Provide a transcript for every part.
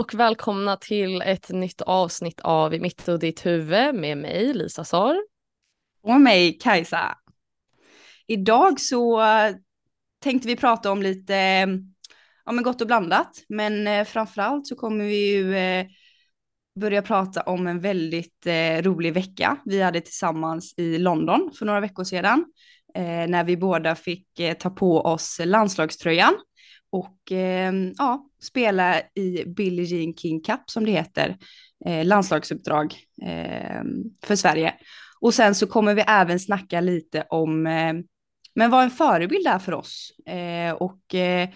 och välkomna till ett nytt avsnitt av Mitt och ditt huvud med mig Lisa Sar. Och mig Kajsa. Idag så tänkte vi prata om lite, ja men gott och blandat, men eh, framförallt så kommer vi ju eh, börja prata om en väldigt eh, rolig vecka vi hade tillsammans i London för några veckor sedan. när vi båda fick ta på oss landslagströjan och eh, ja, spela i Billie Jean King Cup som det heter, eh, landslagsuppdrag eh, för Sverige. Och sen så kommer vi även snacka lite om eh, men vad en förebild är för oss eh, och eh,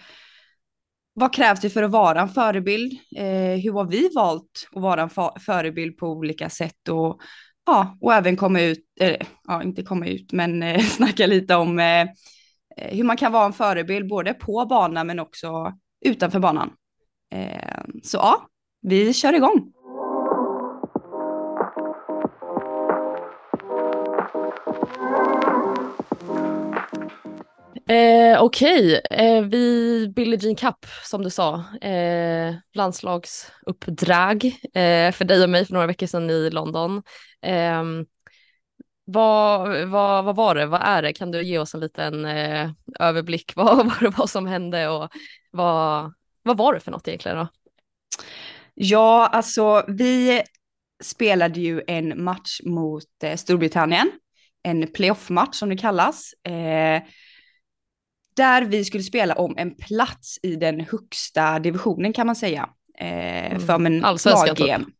vad krävs det för att vara en förebild? Eh, hur har vi valt att vara en förebild på olika sätt och ja, och även komma ut, eh, ja, inte komma ut, men eh, snacka lite om Eh, Eh, hur man kan vara en förebild både på banan men också utanför banan. Eh, så ja, vi kör igång. Eh, Okej, okay. eh, vi Billie Jean Cup som du sa, eh, landslagsuppdrag eh, för dig och mig för några veckor sedan i London. Ehm, vad, vad, vad var det, vad är det? Kan du ge oss en liten eh, överblick vad, vad det var som hände och vad, vad var det för något egentligen då? Ja, alltså vi spelade ju en match mot eh, Storbritannien, en playoff-match som det kallas, eh, där vi skulle spela om en plats i den högsta divisionen kan man säga. Eh, mm. För en lag-EM.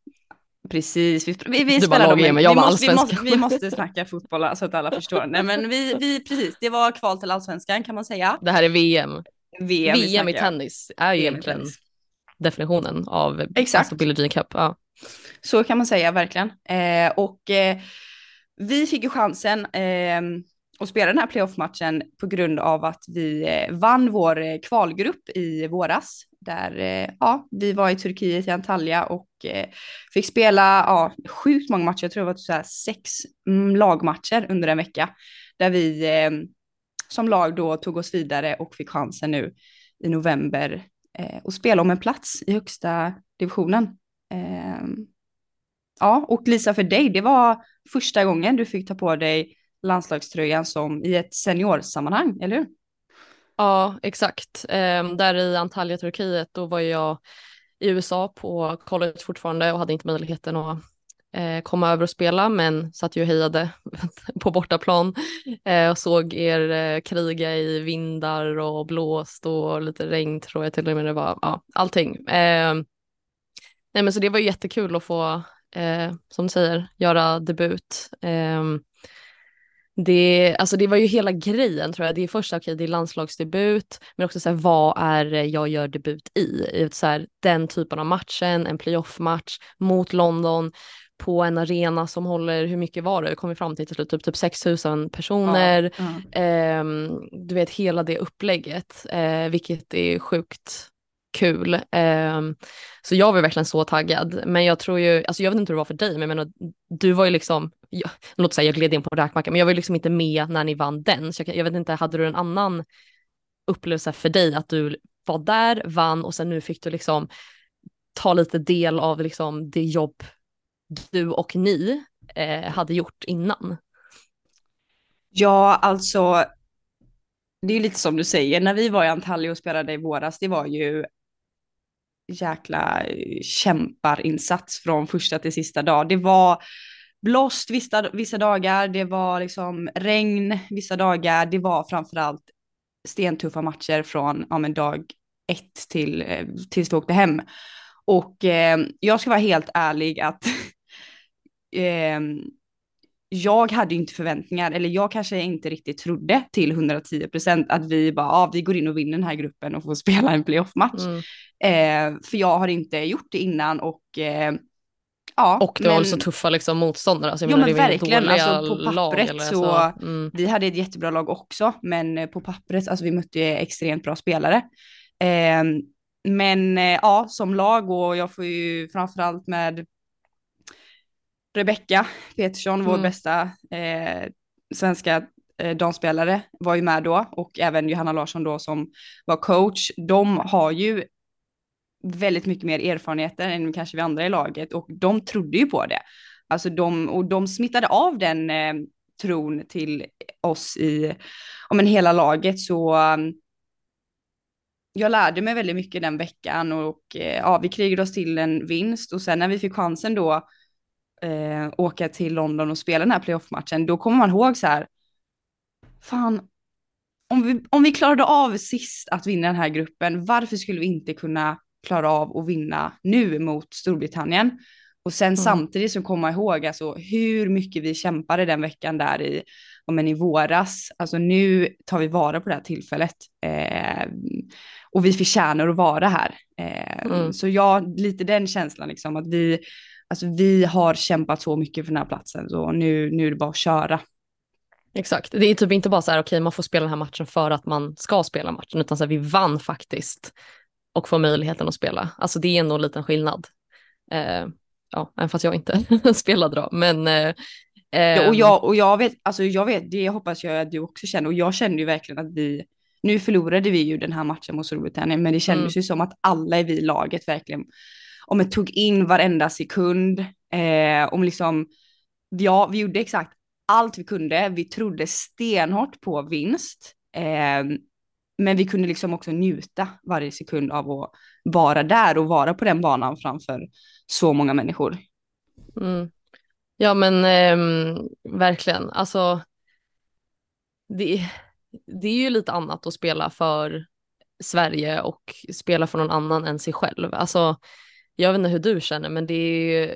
Precis, vi, vi, vi spelar dem. Men jag vi, måste, vi, måste, vi måste snacka fotboll så att alla förstår. Nej men vi, vi, precis, det var kval till allsvenskan kan man säga. Det här är VM. VM, VM i tennis är ju egentligen definitionen av Exakt. Alltså Billie Jean Cup. Ja. Så kan man säga verkligen. Eh, och eh, vi fick ju chansen eh, att spela den här playoff-matchen på grund av att vi eh, vann vår eh, kvalgrupp i våras där eh, ja, vi var i Turkiet i Antalya och eh, fick spela ja, sjukt många matcher. Jag tror det var typ så här sex mm, lagmatcher under en vecka där vi eh, som lag då tog oss vidare och fick chansen nu i november eh, att spela om en plats i högsta divisionen. Eh, ja, och Lisa för dig, det var första gången du fick ta på dig landslagströjan som i ett seniorsammanhang, eller hur? Ja, exakt. Um, där i Antalya, Turkiet, då var jag i USA på college fortfarande och hade inte möjligheten att uh, komma över och spela, men satt ju och hejade på bortaplan uh, och såg er uh, kriga i vindar och blåst och lite regn tror jag till och med det var, ja, allting. Ehm, nej men så det var jättekul att få, som du säger, göra debut. Ehm, det, alltså det var ju hela grejen tror jag. Det är första, okej okay, det är landslagsdebut, men också så här, vad är det jag gör debut i? Så här, den typen av matchen, en playoff-match mot London på en arena som håller, hur mycket var det? Vi kom fram till till slut typ, typ 6000 personer. Ja, ja. Eh, du vet hela det upplägget, eh, vilket är sjukt kul. Ehm, så jag var verkligen så taggad. Men jag tror ju, alltså jag vet inte hur det var för dig, men jag menar, du var ju liksom, jag, låt säga jag gled in på en räkmacka, men jag var ju liksom inte med när ni vann den. Så jag, jag vet inte, hade du en annan upplevelse för dig att du var där, vann och sen nu fick du liksom ta lite del av liksom det jobb du och ni eh, hade gjort innan? Ja, alltså det är ju lite som du säger, när vi var i Antalya och spelade i våras, det var ju jäkla eh, kämparinsats från första till sista dag. Det var blåst vissa, vissa dagar, det var liksom regn vissa dagar, det var framförallt stentuffa matcher från ja, men dag ett till eh, tills vi åkte hem. Och eh, jag ska vara helt ärlig att eh, jag hade inte förväntningar, eller jag kanske inte riktigt trodde till 110 procent att vi bara, ja, vi går in och vinner den här gruppen och får spela en playoff-match. Mm. Eh, för jag har inte gjort det innan och eh, Ja, och det men... var så tuffa liksom, motståndare. Alltså, ja men verkligen, alltså, på pappret lag, så, så mm. vi hade ett jättebra lag också, men eh, på pappret, alltså vi mötte extremt bra spelare. Eh, men ja, som lag och jag får ju framförallt med Rebecka Petersson, mm. vår bästa eh, svenska eh, damspelare, var ju med då och även Johanna Larsson då som var coach. De har ju väldigt mycket mer erfarenheter än kanske vi andra i laget och de trodde ju på det. Alltså de, och de smittade av den eh, tron till oss i, om en hela laget så um, jag lärde mig väldigt mycket den veckan och eh, ja, vi krigade oss till en vinst och sen när vi fick chansen då eh, åka till London och spela den här playoff-matchen, då kommer man ihåg så här, fan, om vi, om vi klarade av sist att vinna den här gruppen, varför skulle vi inte kunna klara av att vinna nu mot Storbritannien? Och sen mm. samtidigt så komma ihåg alltså hur mycket vi kämpade den veckan där i, men i våras. Alltså nu tar vi vara på det här tillfället. Eh, och vi förtjänar att vara här. Eh, mm. Så jag, lite den känslan liksom att vi, alltså vi har kämpat så mycket för den här platsen så nu, nu är det bara att köra. Exakt, det är typ inte bara så här okej okay, man får spela den här matchen för att man ska spela matchen utan så här, vi vann faktiskt och får möjligheten att spela. Alltså det är ändå en liten skillnad. Eh, ja, även fast jag inte spelade då. Men, eh, ja, och, ehm, jag, och jag vet, alltså jag vet, det hoppas jag att du också känner och jag kände ju verkligen att vi, nu förlorade vi ju den här matchen mot Storbritannien, men det kändes mm. ju som att alla i vi laget verkligen, om jag tog in varenda sekund, eh, om liksom, ja, vi gjorde exakt allt vi kunde, vi trodde stenhårt på vinst, eh, men vi kunde liksom också njuta varje sekund av att vara där och vara på den banan framför så många människor. Mm. Ja men eh, verkligen, alltså det, det är ju lite annat att spela för Sverige och spela för någon annan än sig själv. Alltså jag vet inte hur du känner men det är ju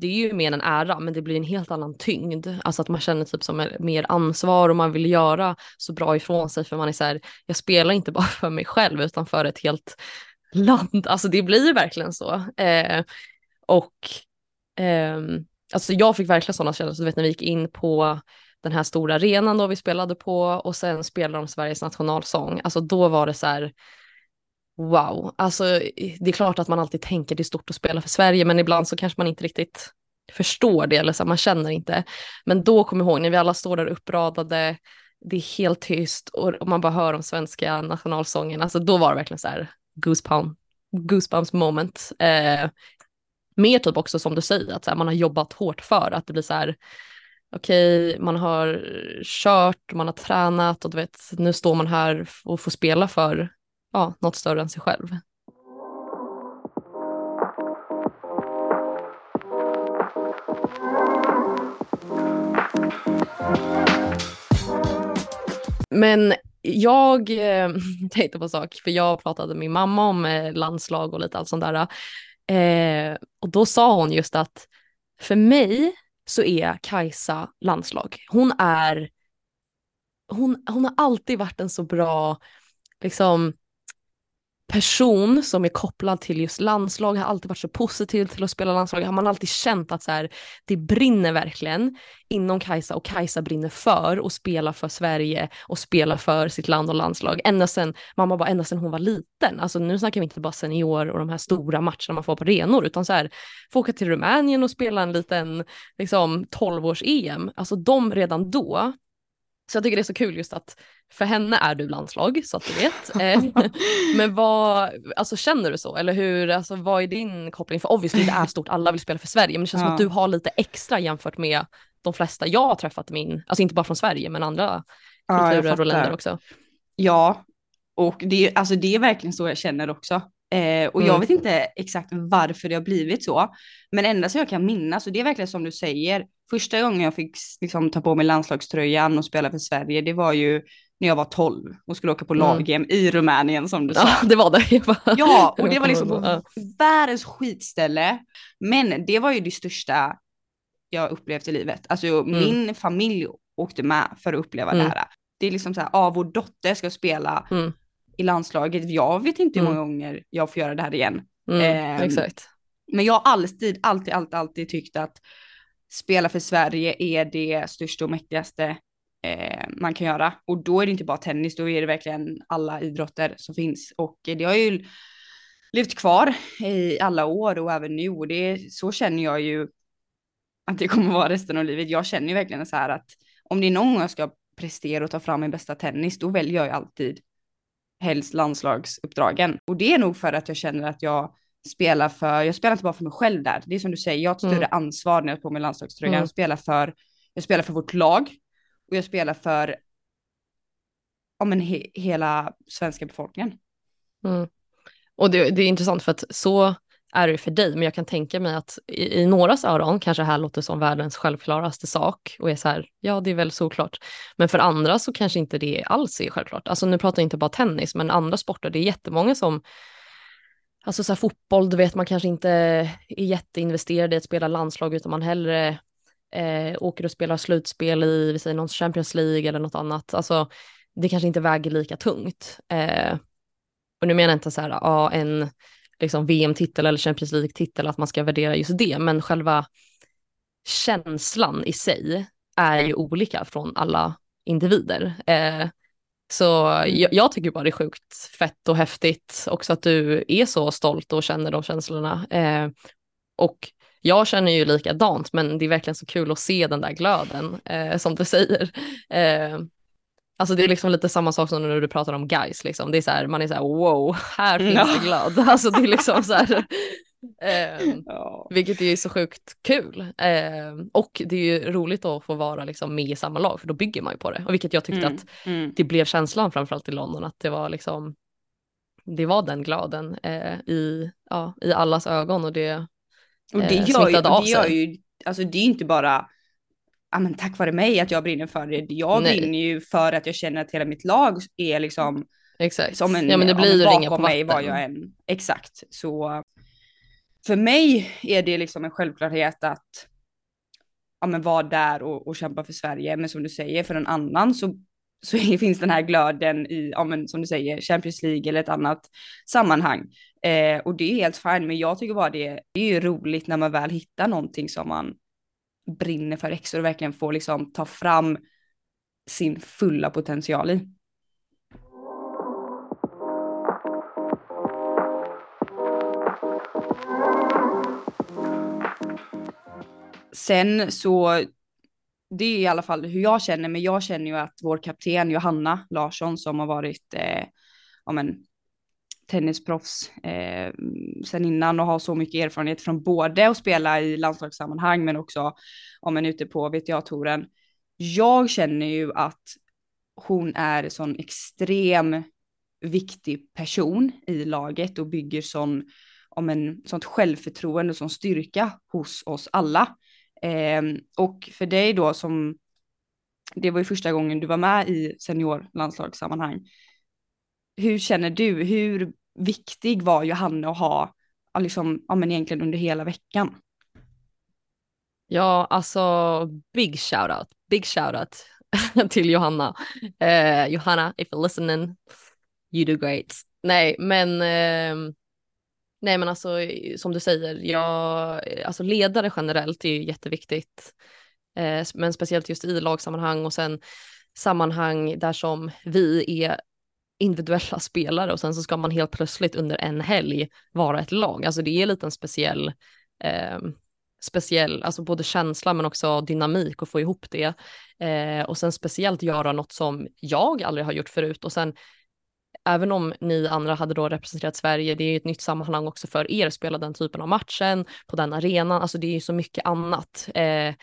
det är ju mer en ära, men det blir en helt annan tyngd. Alltså att man känner typ som mer ansvar och man vill göra så bra ifrån sig för man är så här, jag spelar inte bara för mig själv utan för ett helt land. Alltså det blir ju verkligen så. Eh, och eh, alltså jag fick verkligen sådana känslor, du vet när vi gick in på den här stora arenan då vi spelade på och sen spelade de Sveriges nationalsång. Alltså då var det så här, wow, alltså det är klart att man alltid tänker det är stort att spela för Sverige, men ibland så kanske man inte riktigt förstår det eller så man känner inte. Men då kom jag ihåg när vi alla står där uppradade, det är helt tyst och man bara hör de svenska nationalsången, alltså då var det verkligen så här goosebumps, goosebumps moment. Eh, mer typ också som du säger, att här, man har jobbat hårt för att det blir så här, okej, okay, man har kört, man har tränat och du vet, nu står man här och får spela för ja, något större än sig själv. Men jag eh, tänkte på en sak, för jag pratade med min mamma om eh, landslag och lite allt sånt där. Eh, och då sa hon just att för mig så är Kajsa landslag. Hon är, hon, hon har alltid varit en så bra, liksom, person som är kopplad till just landslag, har alltid varit så positiv till att spela landslag, har man alltid känt att så här, det brinner verkligen inom Kajsa och Kajsa brinner för att spela för Sverige och spela för sitt land och landslag. Ända sen, mamma bara ända sen hon var liten, alltså nu snackar vi inte bara senior och de här stora matcherna man får på arenor, utan så här, få åka till Rumänien och spela en liten liksom 12-års-EM, alltså de redan då så jag tycker det är så kul just att för henne är du landslag så att du vet. Eh, men vad, alltså känner du så eller hur, alltså vad är din koppling? För obviously det är stort, alla vill spela för Sverige men det känns ja. som att du har lite extra jämfört med de flesta jag har träffat min, alltså inte bara från Sverige men andra kulturer ja, och länder också. Ja, och det, alltså det är verkligen så jag känner också. Eh, och mm. jag vet inte exakt varför det har blivit så. Men enda som jag kan minnas, och det är verkligen som du säger, första gången jag fick liksom, ta på mig landslagströjan och spela för Sverige, det var ju när jag var 12 och skulle åka på mm. lag mm. i Rumänien som du sa. Ja, det var det. ja, och det var liksom på världens skitställe. Men det var ju det största jag upplevt i livet. Alltså mm. min familj åkte med för att uppleva mm. det här. Det är liksom så här, ja, vår dotter ska spela mm. i landslaget. Jag vet inte hur många gånger jag får göra det här igen. Eh, exakt. Men jag har alltid, alltid, alltid, alltid tyckt att spela för Sverige är det största och mäktigaste eh, man kan göra. Och då är det inte bara tennis, då är det verkligen alla idrotter som finns. Och det har ju levt kvar i alla år och även nu. Och det, så känner jag ju att det kommer vara resten av livet. Jag känner ju verkligen så här att om det är någon gång jag ska prestera och ta fram min bästa tennis, då väljer jag ju alltid helst landslagsuppdragen. Och det är nog för att jag känner att jag spelar för, jag spelar inte bara för mig själv där. Det är som du säger, jag har ett större mm. ansvar när jag har på mig landslagströjan. Mm. Jag, spelar för, jag spelar för vårt lag och jag spelar för ja, men he, hela svenska befolkningen. Mm. Och det, det, är intressant för att så är det för dig, men jag kan tänka mig att i, i någras öron kanske det här låter som världens självklaraste sak och är så här, ja det är väl såklart. Men för andra så kanske inte det alls är självklart. Alltså nu pratar jag inte bara tennis, men andra sporter, det är jättemånga som Alltså så här, fotboll, du vet man kanske inte är jätteinvesterad i att spela landslag utan man hellre eh, åker och spelar slutspel i, vi säger någon Champions League eller något annat. Alltså det kanske inte väger lika tungt. Eh, och nu menar jag inte så här, ja, en liksom VM-titel eller Champions League-titel, att man ska värdera just det, men själva känslan i sig är ju olika från alla individer. Eh, så mm. jag, jag, tycker bara det är sjukt fett och häftigt också att du är så stolt och känner de känslorna. Eh, och jag känner ju likadant, men det är verkligen så kul att se den där glöden eh, som du säger. Eh, Alltså det är liksom lite samma sak som när du pratar om guys liksom. Det är så här, man är så här wow, här finns ja. det glöd. Alltså det är liksom så här. Eh, ja. Vilket är så sjukt kul. Eh, och det är ju roligt att få vara liksom med i samma lag för då bygger man ju på det. Och vilket jag tyckte mm. att mm. det blev känslan framförallt i London att det var liksom det var den glöden eh, i, ja, i allas ögon och det och det eh, gör, ju, det gör ju, alltså det är inte bara ja, men tack vare mig att jag brinner för det. Jag Nej. brinner ju för att jag känner att hela mitt lag är liksom Exakt. som en, ja, men det blir ju ringa på mig var jag än. Exakt. Så för mig är det liksom en självklarhet att ja, men vara där och, och kämpa för Sverige. Men som du säger, för en annan så, så finns den här glöden i, ja, men som du säger, Champions League eller ett annat sammanhang. Eh, och det är helt fint, men jag tycker bara det, det är ju roligt när man väl hittar någonting som man brinner för extra och verkligen får liksom ta fram sin fulla potential i. Sen så, det är i alla fall hur jag känner, men jag känner ju att vår kapten Johanna Larsson som har varit, eh, ja men tennisproffs eh, sen innan och har så mycket erfarenhet från både att spela i landslagssammanhang men också om en ute på VTA-touren. Jag känner ju att hon är en sån extrem viktig person i laget och bygger sån, om en, sånt självförtroende och sån styrka hos oss alla. Eh, och för dig då som, det var ju första gången du var med i seniorlandslagssammanhang, hur känner du? Hur viktig var Johanna att ha, liksom, ja men egentligen under hela veckan? Ja, alltså big shout out, big shout out till Johanna. Eh, Johanna, if you're listening, you do great. Nej, men eh, nej, men alltså som du säger, jag, alltså ledare generellt är ju jätteviktigt, Eh, men speciellt just i lagsammanhang och sen sammanhang där som vi är individuella spelare och sen så ska man helt plötsligt under en helg vara ett lag. Alltså det är lite en speciell, eh, speciell, alltså både känsla men också dynamik och få ihop det. Eh, och sen speciellt göra något som jag aldrig har gjort förut och sen även om ni andra hade då representerat Sverige, det är ju ett nytt sammanhang också för er, att spela den typen av matchen på den arenan, alltså det är ju så mycket annat. Eh,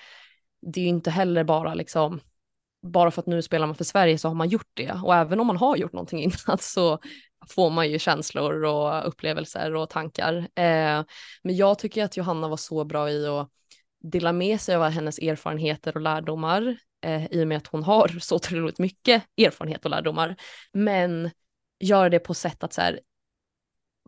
det är ju inte heller bara liksom bara för att nu spelar man för Sverige så har man gjort det. Och även om man har gjort någonting innan så får man ju känslor och upplevelser och tankar. Eh, men jag tycker att Johanna var så bra i att dela med sig av hennes erfarenheter och lärdomar eh, i och med att hon har så otroligt mycket erfarenhet och lärdomar. Men göra det på sätt att så här,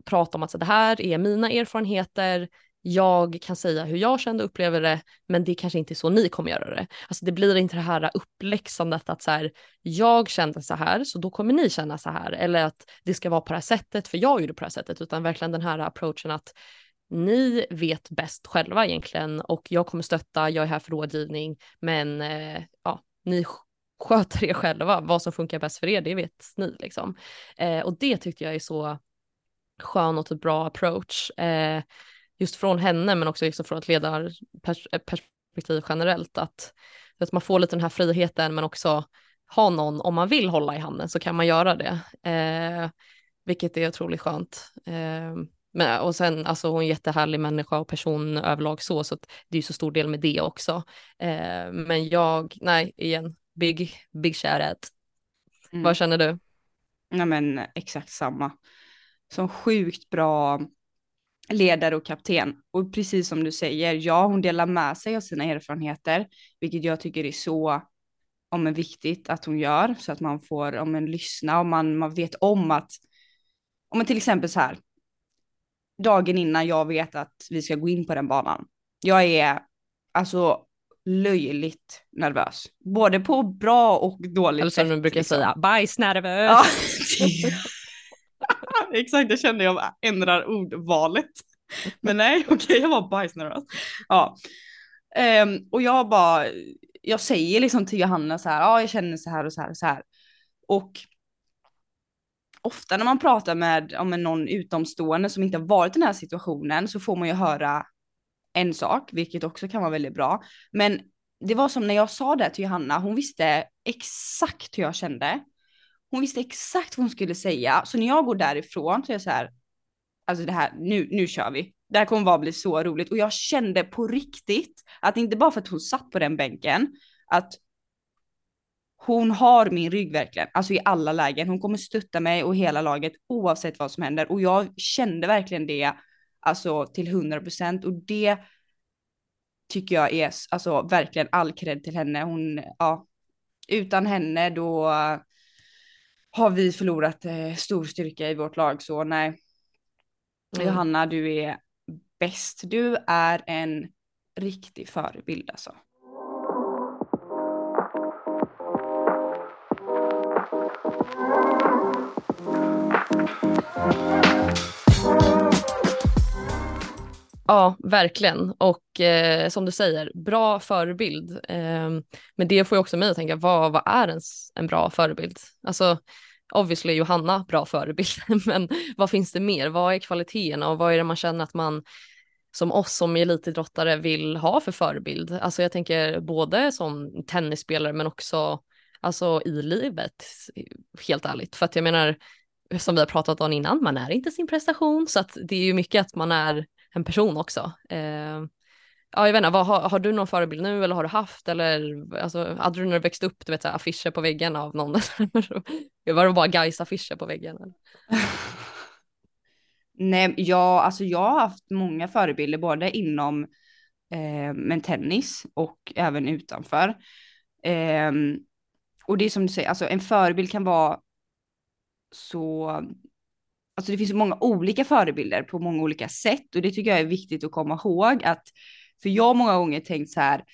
prata om att så, det här är mina erfarenheter, jag kan säga hur jag kände och upplever det, men det kanske inte är så ni kommer göra det. Alltså det blir inte det här uppläxandet att så här, jag kände så här, så då kommer ni känna så här, eller att det ska vara på det här sättet, för jag gjorde på det här sättet, utan verkligen den här approachen att ni vet bäst själva egentligen och jag kommer stötta, jag är här för rådgivning, men eh, ja, ni sköter er själva, vad som funkar bäst för er, det vet ni liksom. Eh, och det tyckte jag är så skön och ett bra approach. Eh, just från henne men också liksom från ett ledarperspektiv eh, generellt att, att man får lite den här friheten men också ha någon, om man vill hålla i handen så kan man göra det. Eh, vilket är otroligt skönt. Eh, men, och sen, alltså hon är en jättehärlig människa och person överlag så, så det är ju så stor del med det också. Eh, men jag, nej, igen, big, big shout Mm. Vad känner du? Nej men exakt samma. Som sjukt bra ledare och kapten. Och precis som du säger, ja hon delar med sig av sina erfarenheter, vilket jag tycker är så om en viktigt att hon gör så att man får om en lyssna och man, man vet om att om man till exempel så här dagen innan jag vet att vi ska gå in på den banan. Jag är alltså löjligt nervös, både på bra och dåligt Eller som du brukar liksom. säga, bajsnervös. Ja. Exakt, det kände jag ändrar ordvalet. Men nej, okej, okay, jag var bajsnervös. Ja. Um, och jag bara, jag säger liksom till Johanna så här, ja jag känner så här och så här och så här. Och ofta när man pratar med, med någon utomstående som inte har varit i den här situationen så får man ju höra en sak, vilket också kan vara väldigt bra. Men det var som när jag sa det till Johanna, hon visste exakt hur jag kände. Hon visste exakt vad hon skulle säga, så när jag går därifrån så är jag så här, alltså det här, nu, nu kör vi. Det här kommer bara bli så roligt och jag kände på riktigt att inte bara för att hon satt på den bänken, att hon har min rygg verkligen, alltså i alla lägen. Hon kommer stötta mig och hela laget oavsett vad som händer och jag kände verkligen det, alltså till 100 procent och det tycker jag är alltså verkligen all cred till henne. Hon, ja, utan henne då har vi förlorat eh, stor styrka i vårt lag så nej. Mm. Johanna, du är bäst. Du är en riktig förebild alltså. Ja, verkligen. Och eh, som du säger, bra förebild. Eh, men det får ju också mig att tänka, vad, vad är ens en bra förebild? Alltså, obviously är Johanna bra förebild, men vad finns det mer? Vad är kvaliteterna och vad är det man känner att man som oss som elitidrottare vill ha för förebild? Alltså jag tänker både som tennisspelare men också alltså i livet, helt ärligt. För att jag menar, som vi har pratat om innan, man är inte sin prestation, så att det är ju mycket att man är en person också. Eh, ja, jag vet inte, vad, har, har, du någon förebild nu eller har du haft eller alltså, hade du när du växte upp, du vet så här, affischer på väggen av någon? var det bara Gais affischer på väggen? Eller? Nej, ja, alltså jag har haft många förebilder både inom eh, men tennis och även utanför. Eh, och det är som du säger, alltså en förebild kan vara så, alltså det finns så många olika förebilder på många olika sätt och det tycker jag är viktigt att komma ihåg att, för jag har många gånger tänkt så här,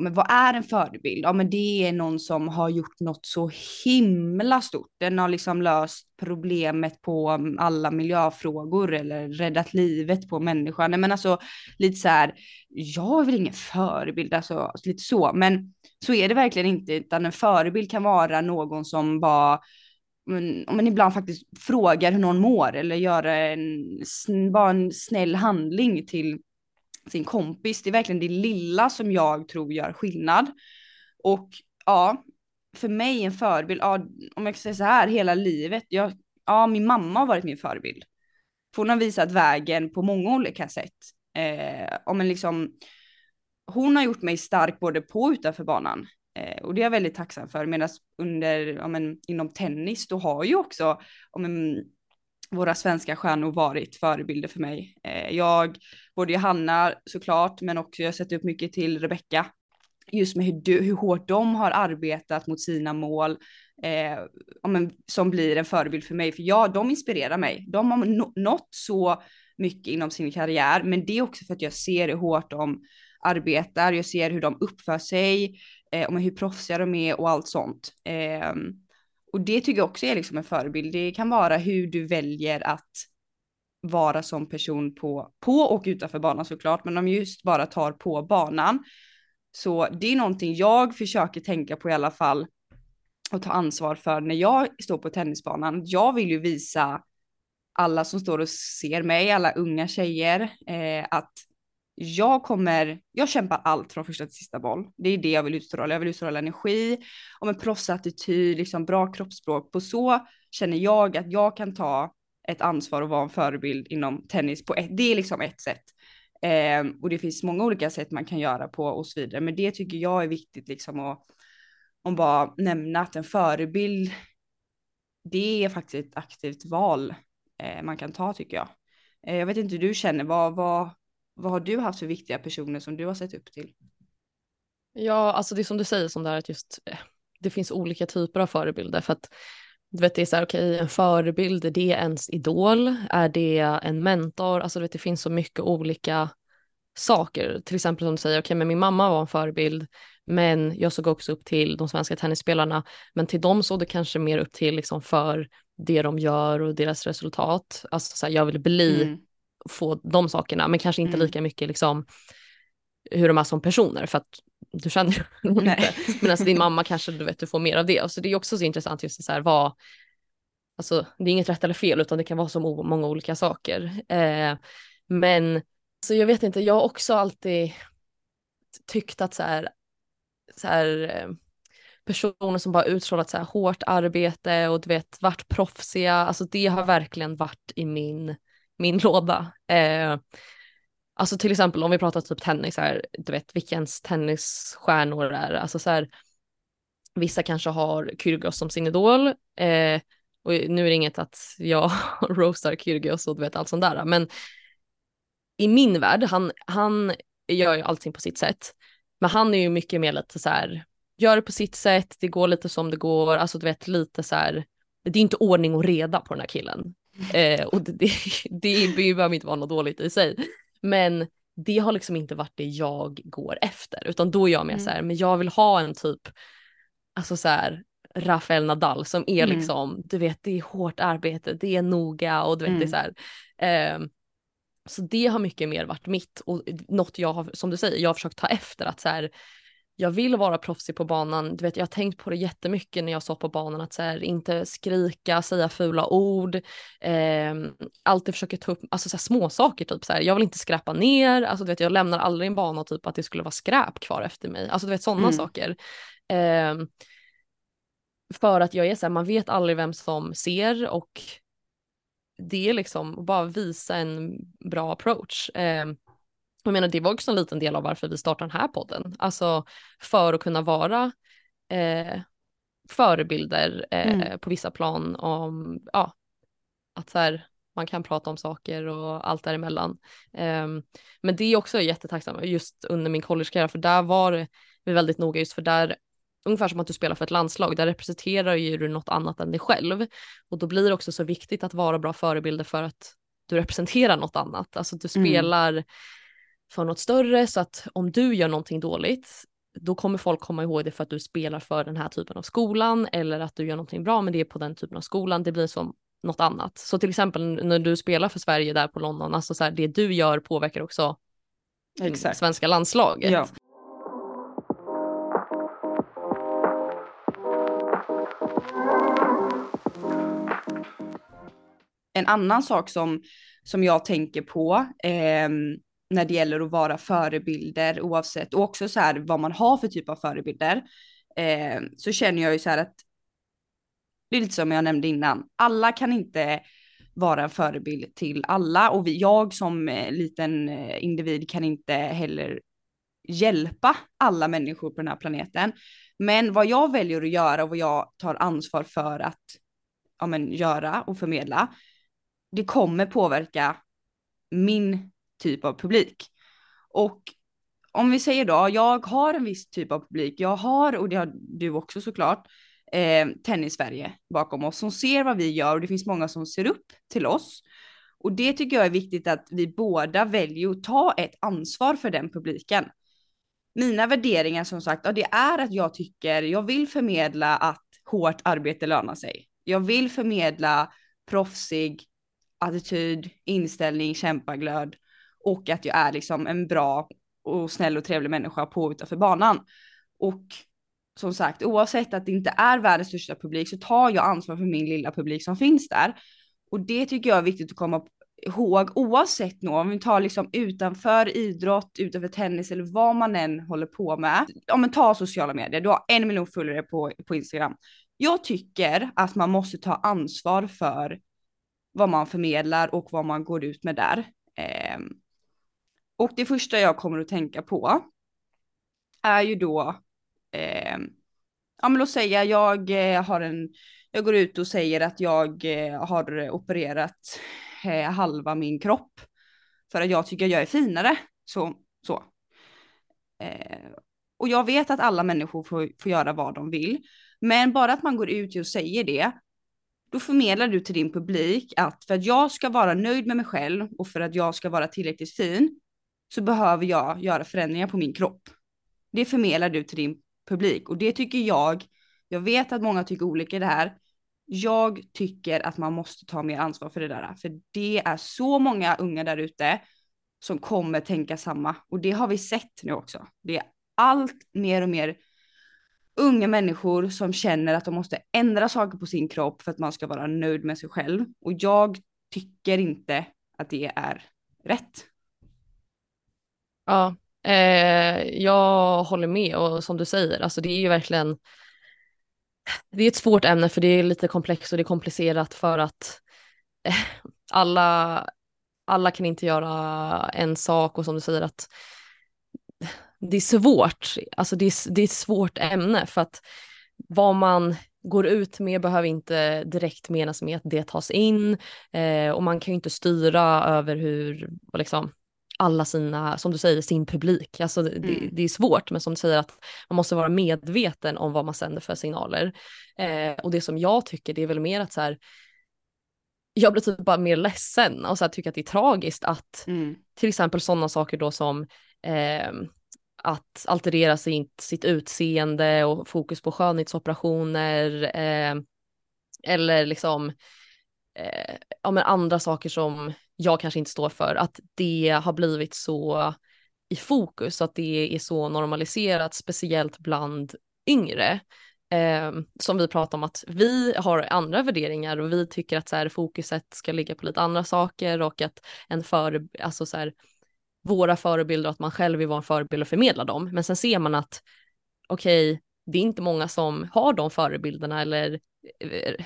men vad är en förebild? Ja, men det är någon som har gjort något så himla stort. Den har liksom löst problemet på mm, alla miljöfrågor eller räddat livet på människan. Nej, men alltså lite så här, jag är väl ingen förebild, alltså lite så, men så är det verkligen inte, utan en förebild kan vara någon som bara men, man ibland faktiskt frågar hur någon mår eller gör en, bara en snäll handling till sin kompis. Det är verkligen det lilla som jag tror gör skillnad. Och ja, för mig en förebild, ja, om jag ska säga så här, hela livet, jag, ja, min mamma har varit min förebild. För hon har visat vägen på många olika sätt. Eh, om en liksom, hon har gjort mig stark både på och utanför banan. Eh, och det är jag väldigt tacksam för. Medan under, ja, men, inom tennis, då har ju också ja, men, våra svenska stjärnor varit förebilder för mig. Eh, jag, både Johanna såklart, men också jag har sett upp mycket till Rebecka. Just med hur, du, hur hårt de har arbetat mot sina mål, eh, ja, men, som blir en förebild för mig. För ja, de inspirerar mig. De har nått så mycket inom sin karriär, men det är också för att jag ser hur hårt de arbetar, jag ser hur de uppför sig, eh, om hur proffsiga de är och allt sånt. Eh, och det tycker jag också är liksom en förebild. Det kan vara hur du väljer att vara som person på, på och utanför banan såklart, men om just bara tar på banan. Så det är någonting jag försöker tänka på i alla fall och ta ansvar för när jag står på tennisbanan. Jag vill ju visa alla som står och ser mig, alla unga tjejer, eh, att jag kommer, jag kämpar allt från första till sista boll. Det är det jag vill utstråla. Jag vill utstråla energi, och med proffsattityd, liksom bra kroppsspråk. På så känner jag att jag kan ta ett ansvar och vara en förebild inom tennis på ett, det är liksom ett sätt. Eh, och det finns många olika sätt man kan göra på och så vidare. Men det tycker jag är viktigt liksom att att bara nämna att en förebild, det är faktiskt ett aktivt val eh, man kan ta tycker jag. Eh, jag vet inte hur du känner, vad, vad, vad har du haft för viktiga personer som du har sett upp till? Ja, alltså det är som du säger som där att just eh, det finns olika typer av förebilder för att du vet det är så här okej okay, en förebild, är det ens idol? Är det en mentor? Alltså du vet det finns så mycket olika saker. Till exempel som du säger, okej okay, men min mamma var en förebild men jag såg också upp till de svenska tennisspelarna men till dem såg det kanske mer upp till liksom för det de gör och deras resultat. Alltså så här, jag vill bli mm få de sakerna, men kanske inte mm. lika mycket liksom hur de är som personer för att du känner ju inte. Men alltså din mamma kanske du vet du får mer av det. Och så det är också så intressant just så här vad, alltså det är inget rätt eller fel utan det kan vara så många olika saker. Eh, men så jag vet inte, jag har också alltid tyckt att så här, så här eh, personer som bara utstrålat så här hårt arbete och du vet varit proffsiga, alltså det har verkligen varit i min min låda. Eh, alltså till exempel om vi pratar typ tennis här, du vet vilkens tennisstjärnor det är, alltså så här, vissa kanske har Kyrgios som sin idol, eh, och nu är det inget att jag roastar Kyrgios och du vet allt sånt där, men i min värld, han, han gör ju allting på sitt sätt, men han är ju mycket mer lite så här, gör det på sitt sätt, det går lite som det går, alltså du vet lite så här, det är inte ordning och reda på den här killen. Eh, och det, det, det behöver inte vara något dåligt i sig. Men det har liksom inte varit det jag går efter, utan då är jag mer mm. så här, men jag vill ha en typ, alltså så här, Rafael Nadal som är mm. liksom, du vet det är hårt arbete, det är noga och du vet mm. det är så här. Eh, så det har mycket mer varit mitt och något jag har, som du säger, jag har försökt ta efter att så här, jag vill vara proffsig på banan. Du vet, jag har tänkt på det jättemycket när jag satt på banan att så här, inte skrika, säga fula ord, eh, alltid försöka ta upp alltså, så här, små saker typ så här. Jag vill inte skräpa ner, alltså du vet, jag lämnar aldrig en bana typ att det skulle vara skräp kvar efter mig, alltså du vet sådana mm. saker. Eh, för att jag är så här, man vet aldrig vem som ser och det är liksom bara visa en bra approach. Eh, jag menar, det var också en liten del av varför vi startade den här podden. Alltså för att kunna vara eh, förebilder eh, mm. på vissa plan om, ja, att så här, man kan prata om saker och allt däremellan. Eh, men det är också jättetacksamt just under min collegekarriär, för där var vi väldigt noga just för där ungefär som att du spelar för ett landslag, där representerar ju du något annat än dig själv. Och då blir det också så viktigt att vara bra förebilder för att du representerar något annat. Alltså du mm. spelar mm för något större så att om du gör någonting dåligt då kommer folk komma ihåg det för att du spelar för den här typen av skolan eller att du gör någonting bra med det på den typen av skolan. Det blir som något annat. Så till exempel när du spelar för Sverige där på London, alltså så här, det du gör påverkar också Exakt. svenska landslaget. Ja. En annan sak som, som jag tänker på, eh, när det gäller att vara förebilder oavsett och också så här vad man har för typ av förebilder. Eh, så känner jag ju så här att det är lite som jag nämnde innan. Alla kan inte vara en förebild till alla och vi, jag som eh, liten eh, individ kan inte heller hjälpa alla människor på den här planeten. Men vad jag väljer att göra och vad jag tar ansvar för att ja, men, göra och förmedla, det kommer påverka min typ av publik. Och om vi säger då, jag har en viss typ av publik, jag har, och det har du också såklart, eh, Tennis-Sverige bakom oss som ser vad vi gör och det finns många som ser upp till oss. Och det tycker jag är viktigt att vi båda väljer att ta ett ansvar för den publiken. Mina värderingar som sagt, ja, det är att jag tycker, jag vill förmedla att hårt arbete lönar sig. Jag vill förmedla proffsig attityd, inställning, kämpaglöd och att jag är liksom en bra och snäll och trevlig människa på och utanför banan. Och som sagt, oavsett att det inte är världens största publik så tar jag ansvar för min lilla publik som finns där. Och det tycker jag är viktigt att komma ihåg oavsett nu, om vi tar liksom utanför idrott, utanför tennis eller vad man än håller på med. Om man tar sociala medier, du har en miljon följare på, på Instagram. Jag tycker att man måste ta ansvar för vad man förmedlar och vad man går ut med där. Eh, och det första jag kommer att tänka på är ju då, eh, ja men låt säga jag eh, har en, jag går ut och säger att jag eh, har opererat eh, halva min kropp för att jag tycker jag är finare. Så, så. Eh, och jag vet att alla människor får, får göra vad de vill, men bara att man går ut och säger det, då förmedlar du till din publik att för att jag ska vara nöjd med mig själv och för att jag ska vara tillräckligt fin så behöver jag göra förändringar på min kropp. Det förmedlar du till din publik och det tycker jag, jag vet att många tycker olika i det här. Jag tycker att man måste ta mer ansvar för det där, för det är så många unga där ute som kommer tänka samma och det har vi sett nu också. Det är allt mer och mer unga människor som känner att de måste ändra saker på sin kropp för att man ska vara nöjd med sig själv och jag tycker inte att det är rätt. Ja, eh, jag håller med och som du säger, alltså det är ju verkligen det är ett svårt ämne för det är lite komplext och det är komplicerat för att eh, alla, alla kan inte göra en sak och som du säger att det är svårt, alltså det är, det är ett svårt ämne för att vad man går ut med behöver inte direkt menas med att det tas in eh, och man kan ju inte styra över hur, liksom, alla sina, som du säger, sin publik. Alltså mm. det, det, är svårt, men som du säger att man måste vara medveten om vad man sänder för signaler. Eh, och det som jag tycker, det är väl mer att så här, jag blir typ bara mer ledsen och så här, tycker att det är tragiskt att mm. till exempel sådana saker då som eh, att alterera sitt, sitt utseende och fokus på skönhetsoperationer eh, eller liksom eh, ja, men andra saker som jag kanske inte står för, att det har blivit så i fokus, att det är så normaliserat, speciellt bland yngre. Eh, som vi pratar om att vi har andra värderingar och vi tycker att så här, fokuset ska ligga på lite andra saker och att en för, alltså så här, våra förebilder och att man själv vill vara en förebild och förmedla dem. Men sen ser man att okej, okay, det är inte många som har de förebilderna eller eh,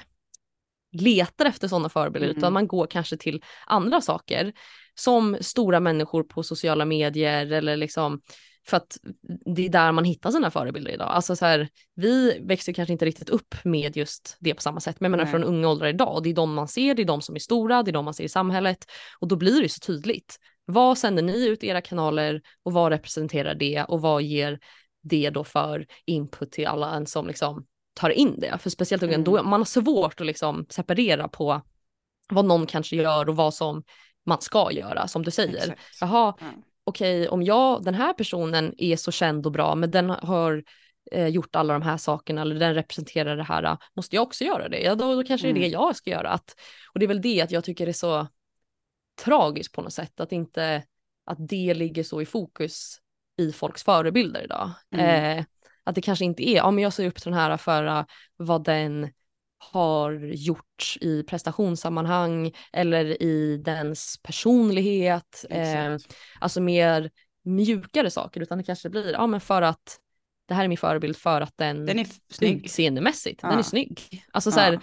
letar efter sådana förebilder mm. utan man går kanske till andra saker som stora människor på sociala medier eller liksom för att det är där man hittar sina förebilder idag. Alltså så här, vi växer kanske inte riktigt upp med just det på samma sätt, men jag menar från unga åldrar idag, det är de man ser, det är de som är stora, det är de man ser i samhället och då blir det så tydligt. Vad sänder ni ut i era kanaler och vad representerar det och vad ger det då för input till alla en som liksom tar in det. För speciellt unga, mm. då man har svårt att liksom separera på vad någon kanske gör och vad som man ska göra, som du säger. Exakt. Jaha, mm. okej, okay, om jag, den här personen är så känd och bra, men den har eh, gjort alla de här sakerna eller den representerar det här, måste jag också göra det? Ja, då, då kanske mm. det är det mm. jag ska göra. Att, och det är väl det att jag tycker det är så tragiskt på något sätt, att inte, att det ligger så i fokus i folks förebilder idag. Mm. Eh, att det kanske inte är, ja men jag ser upp till den här för vad den har gjort i prestationssammanhang eller i dens personlighet. Eh, alltså mer mjukare saker utan det kanske blir, ja men för att det här är min förebild för att den, den är snygg. utseendemässigt, ja. den är snygg. Alltså så här, det,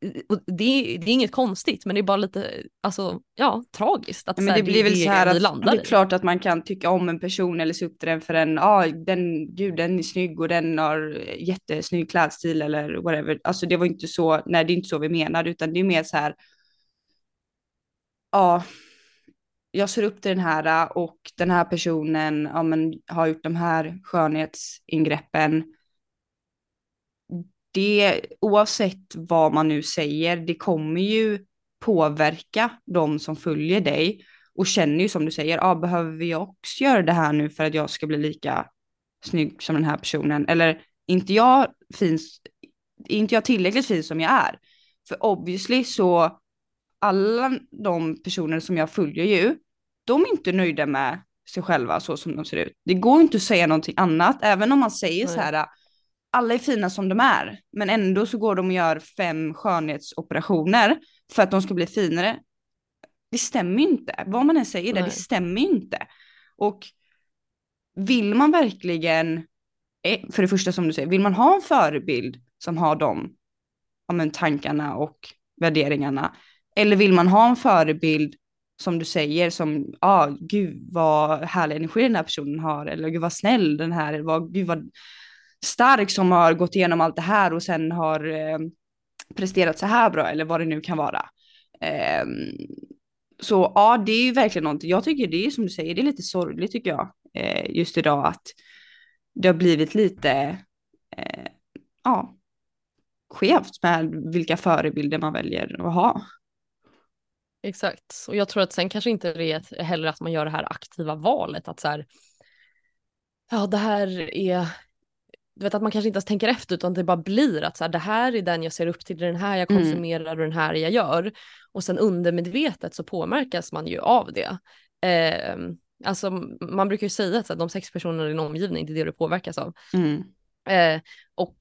är, det är inget konstigt men det är bara lite, alltså ja, tragiskt att men det, här, blir väl så här att det är klart att man kan tycka om en person eller se upp till den för en, ja ah, den, gud den är snygg och den har jättesnygg klädstil eller whatever. Alltså det var inte så, nej det är inte så vi menar utan det är mer så här, ja, ah, jag ser upp till den här och den här personen ja, men, har gjort de här skönhetsingreppen det, oavsett vad man nu säger, det kommer ju påverka de som följer dig och känner ju som du säger, ah, behöver jag också göra det här nu för att jag ska bli lika snygg som den här personen? Eller inte jag finns, inte jag tillräckligt fin som jag är? För obviously så alla de personer som jag följer ju, de är inte nöjda med sig själva så som de ser ut. Det går inte att säga någonting annat, även om man säger Nej. så här, alla är fina som de är, men ändå så går de och gör fem skönhetsoperationer för att de ska bli finare. det stämmer ju inte. Vad man än säger där, det stämmer ju inte. Och vill man verkligen, eh, för det första som du säger, vill man ha en förebild som har de ja, tankarna och värderingarna, eller vill man ha en förebild som du säger som, ja, ah, gud vad härlig energi den här personen har, eller gud vad snäll den här, eller vad, gud vad stark som har gått igenom allt det här och sen har eh, presterat så här bra, eller vad det nu kan vara. Eh, så ja, det är ju verkligen någonting, jag tycker det är som du säger, det är lite sorgligt tycker jag, eh, just idag att det har blivit lite, eh, ja, skevt med vilka förebilder man väljer att ha. Exakt, och jag tror att sen kanske inte det är heller att man gör det här aktiva valet att så här, ja det här är, du vet att man kanske inte ens tänker efter utan det bara blir att så här, det här är den jag ser upp till, det är den här jag mm. konsumerar mm. och den här jag gör. Och sen undermedvetet så påverkas man ju av det. Eh, alltså man brukar ju säga att så här, de sex personerna i din omgivning, det är det du påverkas av. Mm. Eh, och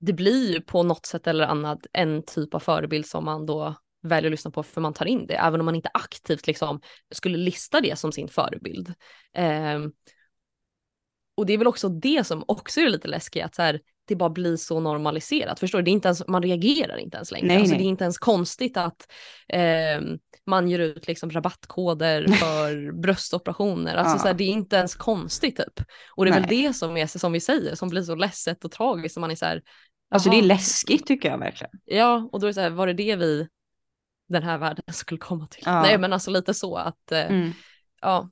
det blir ju på något sätt eller annat en typ av förebild som man då väljer att lyssna på för man tar in det, även om man inte aktivt liksom skulle lista det som sin förebild. Eh, och det är väl också det som också är lite läskigt, att så här, det bara blir så normaliserat. Förstår du? Det är inte ens, man reagerar inte ens längre. Nej, alltså, nej. Det är inte ens konstigt att eh, man ger ut liksom rabattkoder för bröstoperationer. Alltså, ja. så här, det är inte ens konstigt typ. Och det är nej. väl det som är, som vi säger, som blir så ledset och tragiskt. Som man är så här, Alltså det är läskigt tycker jag verkligen. Ja, och då är det så här, var det det vi den här världen skulle komma till? Ja. Nej, men alltså lite så att, eh, mm. ja.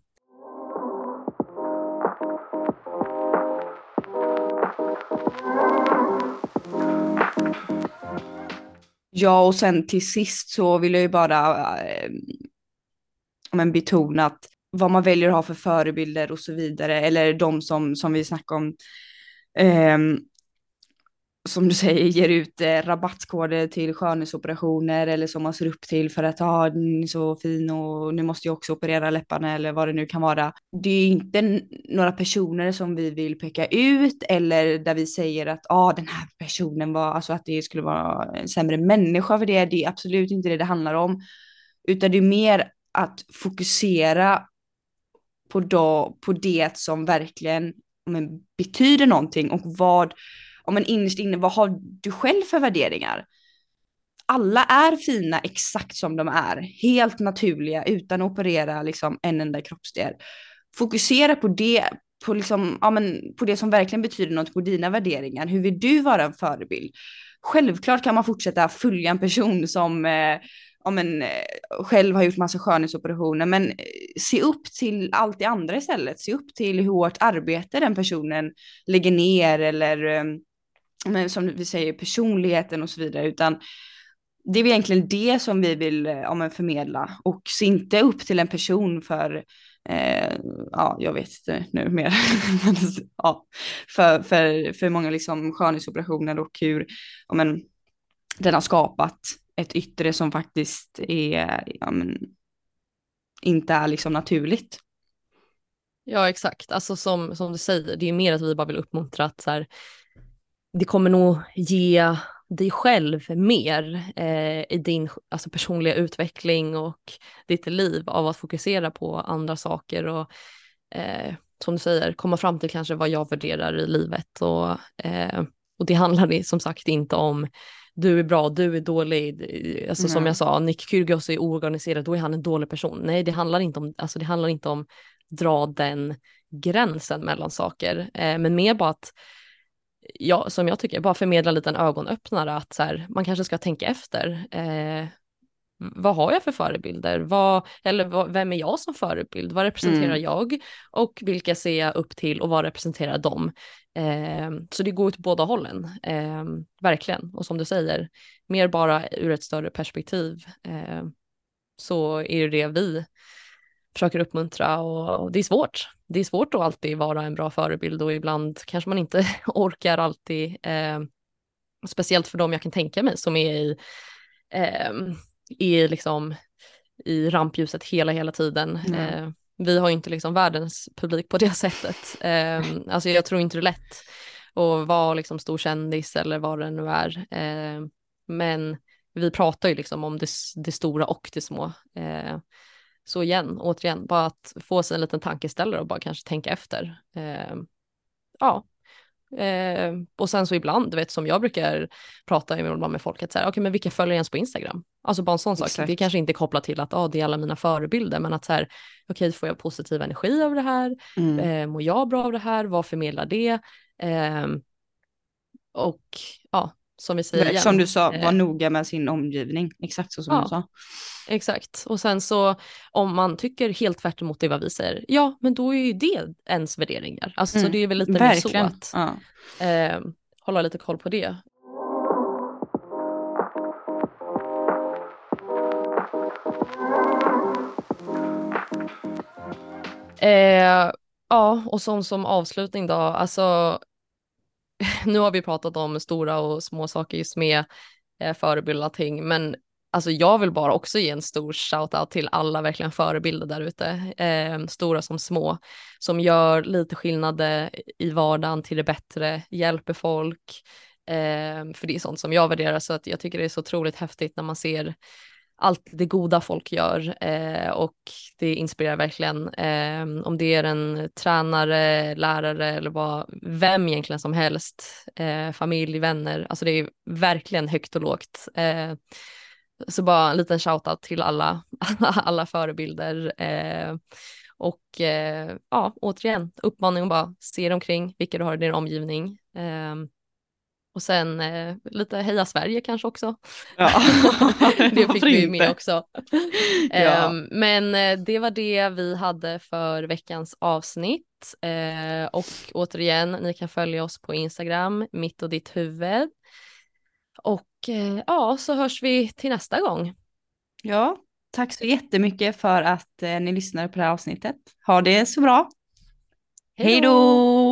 Ja, och sen till sist så vill jag ju bara eh, men betona att vad man väljer att ha för förebilder och så vidare, eller de som, som vi snackar om, eh, som du säger, ger ut eh, rabattkoder till skönhetsoperationer eller som man ser upp till för att ah, den är så fin och nu måste jag också operera läpparna eller vad det nu kan vara. Det är inte några personer som vi vill peka ut eller där vi säger att ah, den här personen var, alltså att det skulle vara en sämre människa för det. Det är absolut inte det det handlar om, utan det är mer att fokusera på, då, på det som verkligen men, betyder någonting och vad om man innerst inne, vad har du själv för värderingar? Alla är fina exakt som de är, helt naturliga utan att operera liksom en enda kroppsdel. Fokusera på det, på, liksom, ja, men, på det som verkligen betyder något, på dina värderingar. Hur vill du vara en förebild? Självklart kan man fortsätta följa en person som eh, ja, men, eh, själv har gjort massa skönhetsoperationer, men eh, se upp till allt det andra istället. Se upp till hur hårt arbete den personen lägger ner eller eh, men som vi säger, personligheten och så vidare, utan det är egentligen det som vi vill eh, ja, men förmedla. Och se inte upp till en person för, eh, ja, jag vet inte nu mer, ja, för, för, för många liksom skönhetsoperationer och hur, ja, men, den har skapat ett yttre som faktiskt är, ja, men, inte är liksom naturligt. Ja exakt, alltså som, som du säger, det är mer att vi bara vill uppmuntra att så här, det kommer nog ge dig själv mer eh, i din alltså, personliga utveckling och ditt liv av att fokusera på andra saker och eh, som du säger komma fram till kanske vad jag värderar i livet och, eh, och det handlar som sagt inte om du är bra, du är dålig. Alltså mm. som jag sa, Nick Kyrgios är oorganiserad, då är han en dålig person. Nej, det handlar inte om, alltså det handlar inte om dra den gränsen mellan saker, eh, men mer bara att ja, som jag tycker, bara förmedla en liten ögonöppnare att så här, man kanske ska tänka efter. Eh, vad har jag för förebilder? Vad, eller vad, vem är jag som förebild? Vad representerar mm. jag? Och vilka ser jag upp till och vad representerar de? Eh, så det går åt båda hållen, eh, verkligen. Och som du säger, mer bara ur ett större perspektiv eh, så är det det vi försöker uppmuntra och, och det är svårt det är svårt att alltid vara en bra förebild och ibland kanske man inte orkar alltid, eh, speciellt för dem jag kan tänka mig som är i, eh, i, liksom, i rampljuset hela, hela tiden. Mm. Eh, vi har inte liksom världens publik på det sättet. Eh, alltså jag tror inte det är lätt att vara liksom stor kändis eller vad det nu är. Eh, men vi pratar ju liksom om det, det stora och det små. Så igen, återigen, bara att få sig en liten tankeställare och bara kanske tänka efter. Eh, ja, Eh, och sen så ibland, du vet som jag brukar prata med, med folk, att så här, okay, men vilka följer ens på Instagram? Alltså bara en sån Exakt. sak. Det är kanske inte kopplat till att ah, det är alla mina förebilder, men att så här, okej, okay, får jag positiv energi av det här? Mm. Eh, mår jag bra av det här? Vad förmedlar det? Eh, och ja, som vi säger igen. Som du sa, var eh, noga med sin omgivning, exakt så som ja, du sa. Exakt, och sen så om man tycker helt tvärt emot det vad vi säger, ja men då är ju det ens värderingar. Alltså mm, så det är väl lite verkligen. så att ja. eh, hålla lite koll på det. Eh, ja, och som, som avslutning då, alltså nu har vi pratat om stora och små saker just med eh, förebild och ting, men alltså jag vill bara också ge en stor shout-out till alla verkligen förebilder där ute, eh, stora som små, som gör lite skillnader i vardagen till det bättre, hjälper folk, eh, för det är sånt som jag värderar, så att jag tycker det är så otroligt häftigt när man ser allt det goda folk gör eh, och det inspirerar verkligen. Eh, om det är en tränare, lärare eller vad, vem egentligen som helst, eh, familj, vänner, alltså det är verkligen högt och lågt. Eh, så bara en liten shoutout till alla, alla förebilder. Eh, och eh, ja, återigen, uppmaning att bara se dig omkring, vilka du har i din omgivning. Eh, och sen eh, lite Heja Sverige kanske också. Ja. det fick vi med också. ja. um, men eh, det var det vi hade för veckans avsnitt. Uh, och återigen, ni kan följa oss på Instagram, mitt och ditt huvud. Och uh, ja, så hörs vi till nästa gång. Ja, tack så jättemycket för att uh, ni lyssnade på det här avsnittet. Ha det så bra. Hej då!